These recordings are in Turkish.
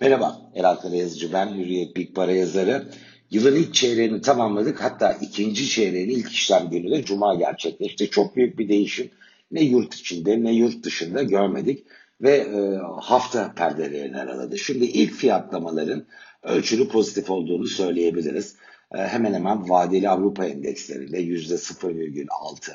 Merhaba, Eral Karayazıcı ben, Hürriyet Big Para yazarı. Yılın ilk çeyreğini tamamladık. Hatta ikinci çeyreğin ilk işlem günü de Cuma gerçekleşti. Çok büyük bir değişim ne yurt içinde ne yurt dışında görmedik. Ve e, hafta perdelerini araladı. Şimdi ilk fiyatlamaların ölçülü pozitif olduğunu söyleyebiliriz. E, hemen hemen vadeli Avrupa endekslerinde %0,6,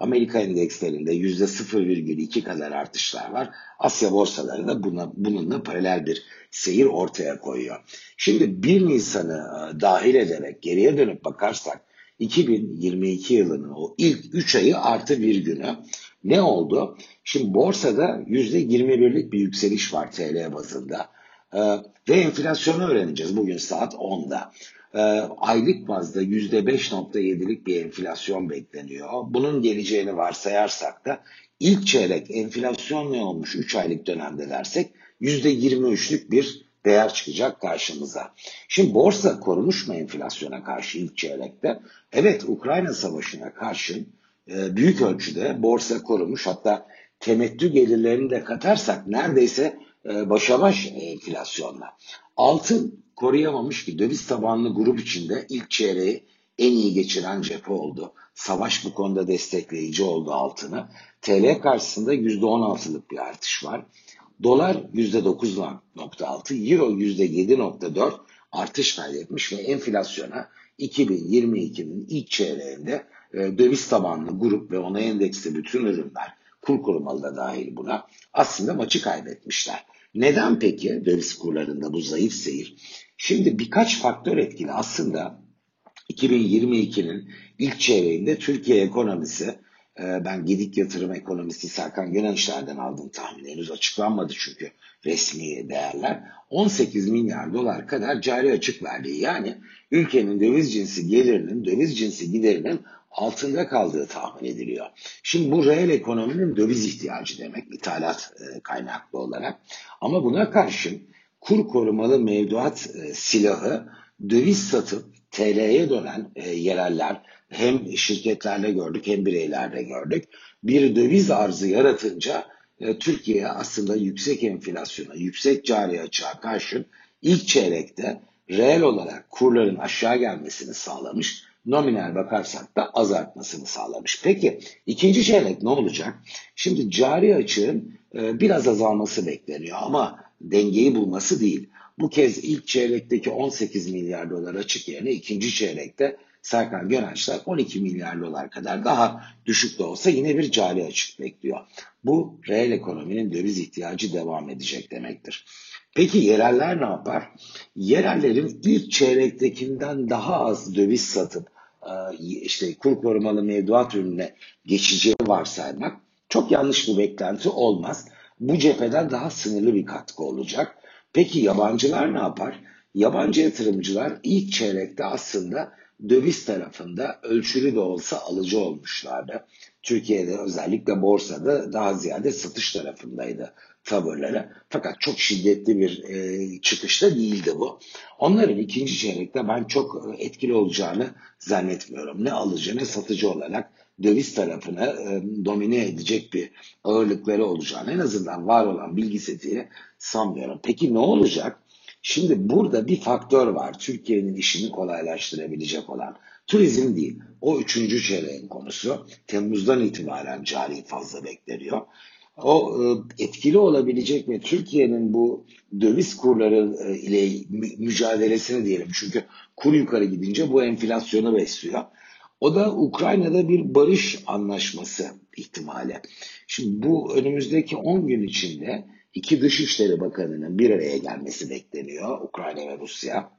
Amerika endekslerinde %0,2 kadar artışlar var. Asya borsaları da buna, bununla paralel bir seyir ortaya koyuyor. Şimdi 1 Nisan'ı e, dahil ederek geriye dönüp bakarsak 2022 yılının o ilk 3 ayı artı bir günü ne oldu? Şimdi borsada %21'lik bir yükseliş var TL bazında. Ee, ve enflasyonu öğreneceğiz bugün saat 10'da e, aylık bazda %5.7'lik bir enflasyon bekleniyor. Bunun geleceğini varsayarsak da ilk çeyrek enflasyon ne olmuş 3 aylık dönemde dersek %23'lük bir değer çıkacak karşımıza. Şimdi borsa korumuş mu enflasyona karşı ilk çeyrekte? Evet Ukrayna Savaşı'na karşın e, büyük ölçüde borsa korumuş. Hatta temettü gelirlerini de katarsak neredeyse e, başa baş enflasyonla. Altın koruyamamış ki döviz tabanlı grup içinde ilk çeyreği en iyi geçiren cephe oldu. Savaş bu konuda destekleyici oldu altını. TL karşısında %16'lık bir artış var. Dolar %9.6, Euro %7.4 artış kaydetmiş ve enflasyona 2022'nin ilk çeyreğinde döviz tabanlı grup ve ona endeksli bütün ürünler kur korumalı da dahil buna aslında maçı kaybetmişler. Neden peki döviz kurlarında bu zayıf seyir? Şimdi birkaç faktör etkili. Aslında 2022'nin ilk çeyreğinde Türkiye ekonomisi e, ben Gedik Yatırım Ekonomisti Serkan Gönençler'den aldım tahmin. Henüz açıklanmadı çünkü resmi değerler. 18 milyar dolar kadar cari açık verdi. Yani ülkenin döviz cinsi gelirinin, döviz cinsi giderinin altında kaldığı tahmin ediliyor. Şimdi bu reel ekonominin döviz ihtiyacı demek ithalat e, kaynaklı olarak. Ama buna karşın kur korumalı mevduat e, silahı döviz satıp TL'ye dönen e, yereller hem şirketlerde gördük hem bireylerde gördük. Bir döviz arzı yaratınca e, Türkiye aslında yüksek enflasyona, yüksek cari açığa karşın ilk çeyrekte reel olarak kurların aşağı gelmesini sağlamış nominal bakarsak da azaltmasını sağlamış. Peki ikinci çeyrek ne olacak? Şimdi cari açığın e, biraz azalması bekleniyor ama dengeyi bulması değil. Bu kez ilk çeyrekteki 18 milyar dolar açık yerine ikinci çeyrekte Serkan Gönençler 12 milyar dolar kadar daha düşük de olsa yine bir cari açık bekliyor. Bu reel ekonominin döviz ihtiyacı devam edecek demektir. Peki yereller ne yapar? Yerellerin ilk çeyrektekinden daha az döviz satıp e, işte kur korumalı mevduat ürününe geçeceği varsaymak çok yanlış bir beklenti olmaz. Bu cepheden daha sınırlı bir katkı olacak. Peki yabancılar ne yapar? Yabancı yatırımcılar ilk çeyrekte aslında döviz tarafında ölçülü de olsa alıcı olmuşlardı. Türkiye'de özellikle borsada daha ziyade satış tarafındaydı tavırları. Fakat çok şiddetli bir e, çıkışta değildi bu. Onların ikinci çeyrekte ben çok e, etkili olacağını zannetmiyorum. Ne alıcı ne satıcı olarak döviz tarafını e, domine edecek bir ağırlıkları olacağını en azından var olan bilgi setiyle sanmıyorum. Peki ne olacak? Şimdi burada bir faktör var Türkiye'nin işini kolaylaştırabilecek olan. Turizm değil. O üçüncü çeyreğin konusu. Temmuz'dan itibaren cari fazla bekleniyor. O e, etkili olabilecek ve Türkiye'nin bu döviz kurları e, ile mücadelesini diyelim. Çünkü kur yukarı gidince bu enflasyonu besliyor. O da Ukrayna'da bir barış anlaşması ihtimali. Şimdi bu önümüzdeki 10 gün içinde iki Dışişleri Bakanı'nın bir araya gelmesi bekleniyor. Ukrayna ve Rusya.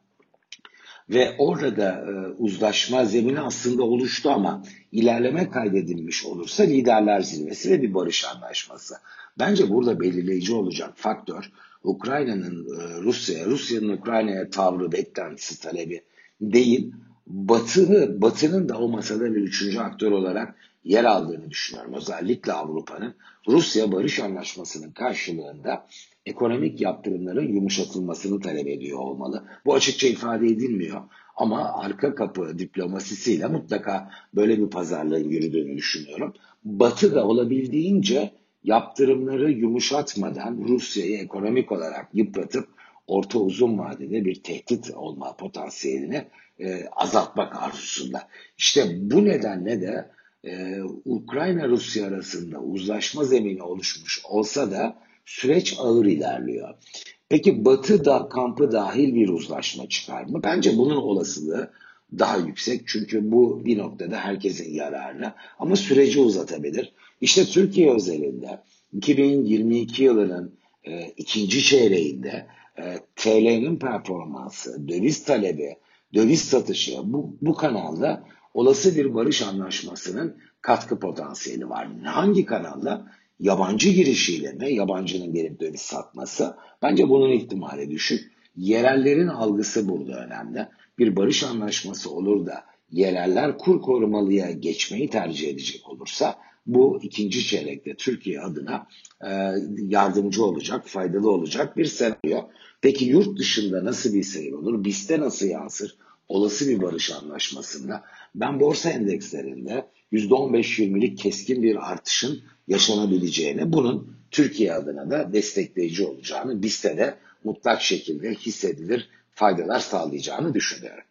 Ve orada e, uzlaşma zemini aslında oluştu ama ilerleme kaydedilmiş olursa liderler zirvesi ve bir barış anlaşması. Bence burada belirleyici olacak faktör Ukrayna'nın e, Rusya'ya, Rusya'nın Ukrayna'ya tavrı, beklentisi, talebi değil. Batı'nı, Batı'nın da o masada bir üçüncü aktör olarak yer aldığını düşünüyorum. Özellikle Avrupa'nın Rusya Barış Anlaşması'nın karşılığında ekonomik yaptırımların yumuşatılmasını talep ediyor olmalı. Bu açıkça ifade edilmiyor ama arka kapı diplomasisiyle mutlaka böyle bir pazarlığın yürüdüğünü düşünüyorum. Batı da olabildiğince yaptırımları yumuşatmadan Rusya'yı ekonomik olarak yıpratıp orta uzun vadede bir tehdit olma potansiyelini e, azaltmak arzusunda. İşte bu nedenle de e, Ukrayna-Rusya arasında uzlaşma zemini oluşmuş olsa da süreç ağır ilerliyor. Peki Batı da kampı dahil bir uzlaşma çıkar mı? Bence bunun olasılığı daha yüksek. Çünkü bu bir noktada herkesin yararına ama süreci uzatabilir. İşte Türkiye özelinde 2022 yılının e, ikinci çeyreğinde e, TL'nin performansı, döviz talebi, döviz satışı bu, bu kanalda olası bir barış anlaşmasının katkı potansiyeli var. Hangi kanalda? Yabancı girişiyle mi? Yabancının gelip döviz satması. Bence bunun ihtimali düşük. Yerellerin algısı burada önemli. Bir barış anlaşması olur da yereller kur korumalıya geçmeyi tercih edecek olursa bu ikinci çeyrekte Türkiye adına e, yardımcı olacak, faydalı olacak bir senaryo. Peki yurt dışında nasıl bir seyir olur? Bizde nasıl yansır? Olası bir barış anlaşmasında ben borsa endekslerinde %15-20'lik keskin bir artışın yaşanabileceğini, bunun Türkiye adına da destekleyici olacağını, bizde de mutlak şekilde hissedilir faydalar sağlayacağını düşünüyorum.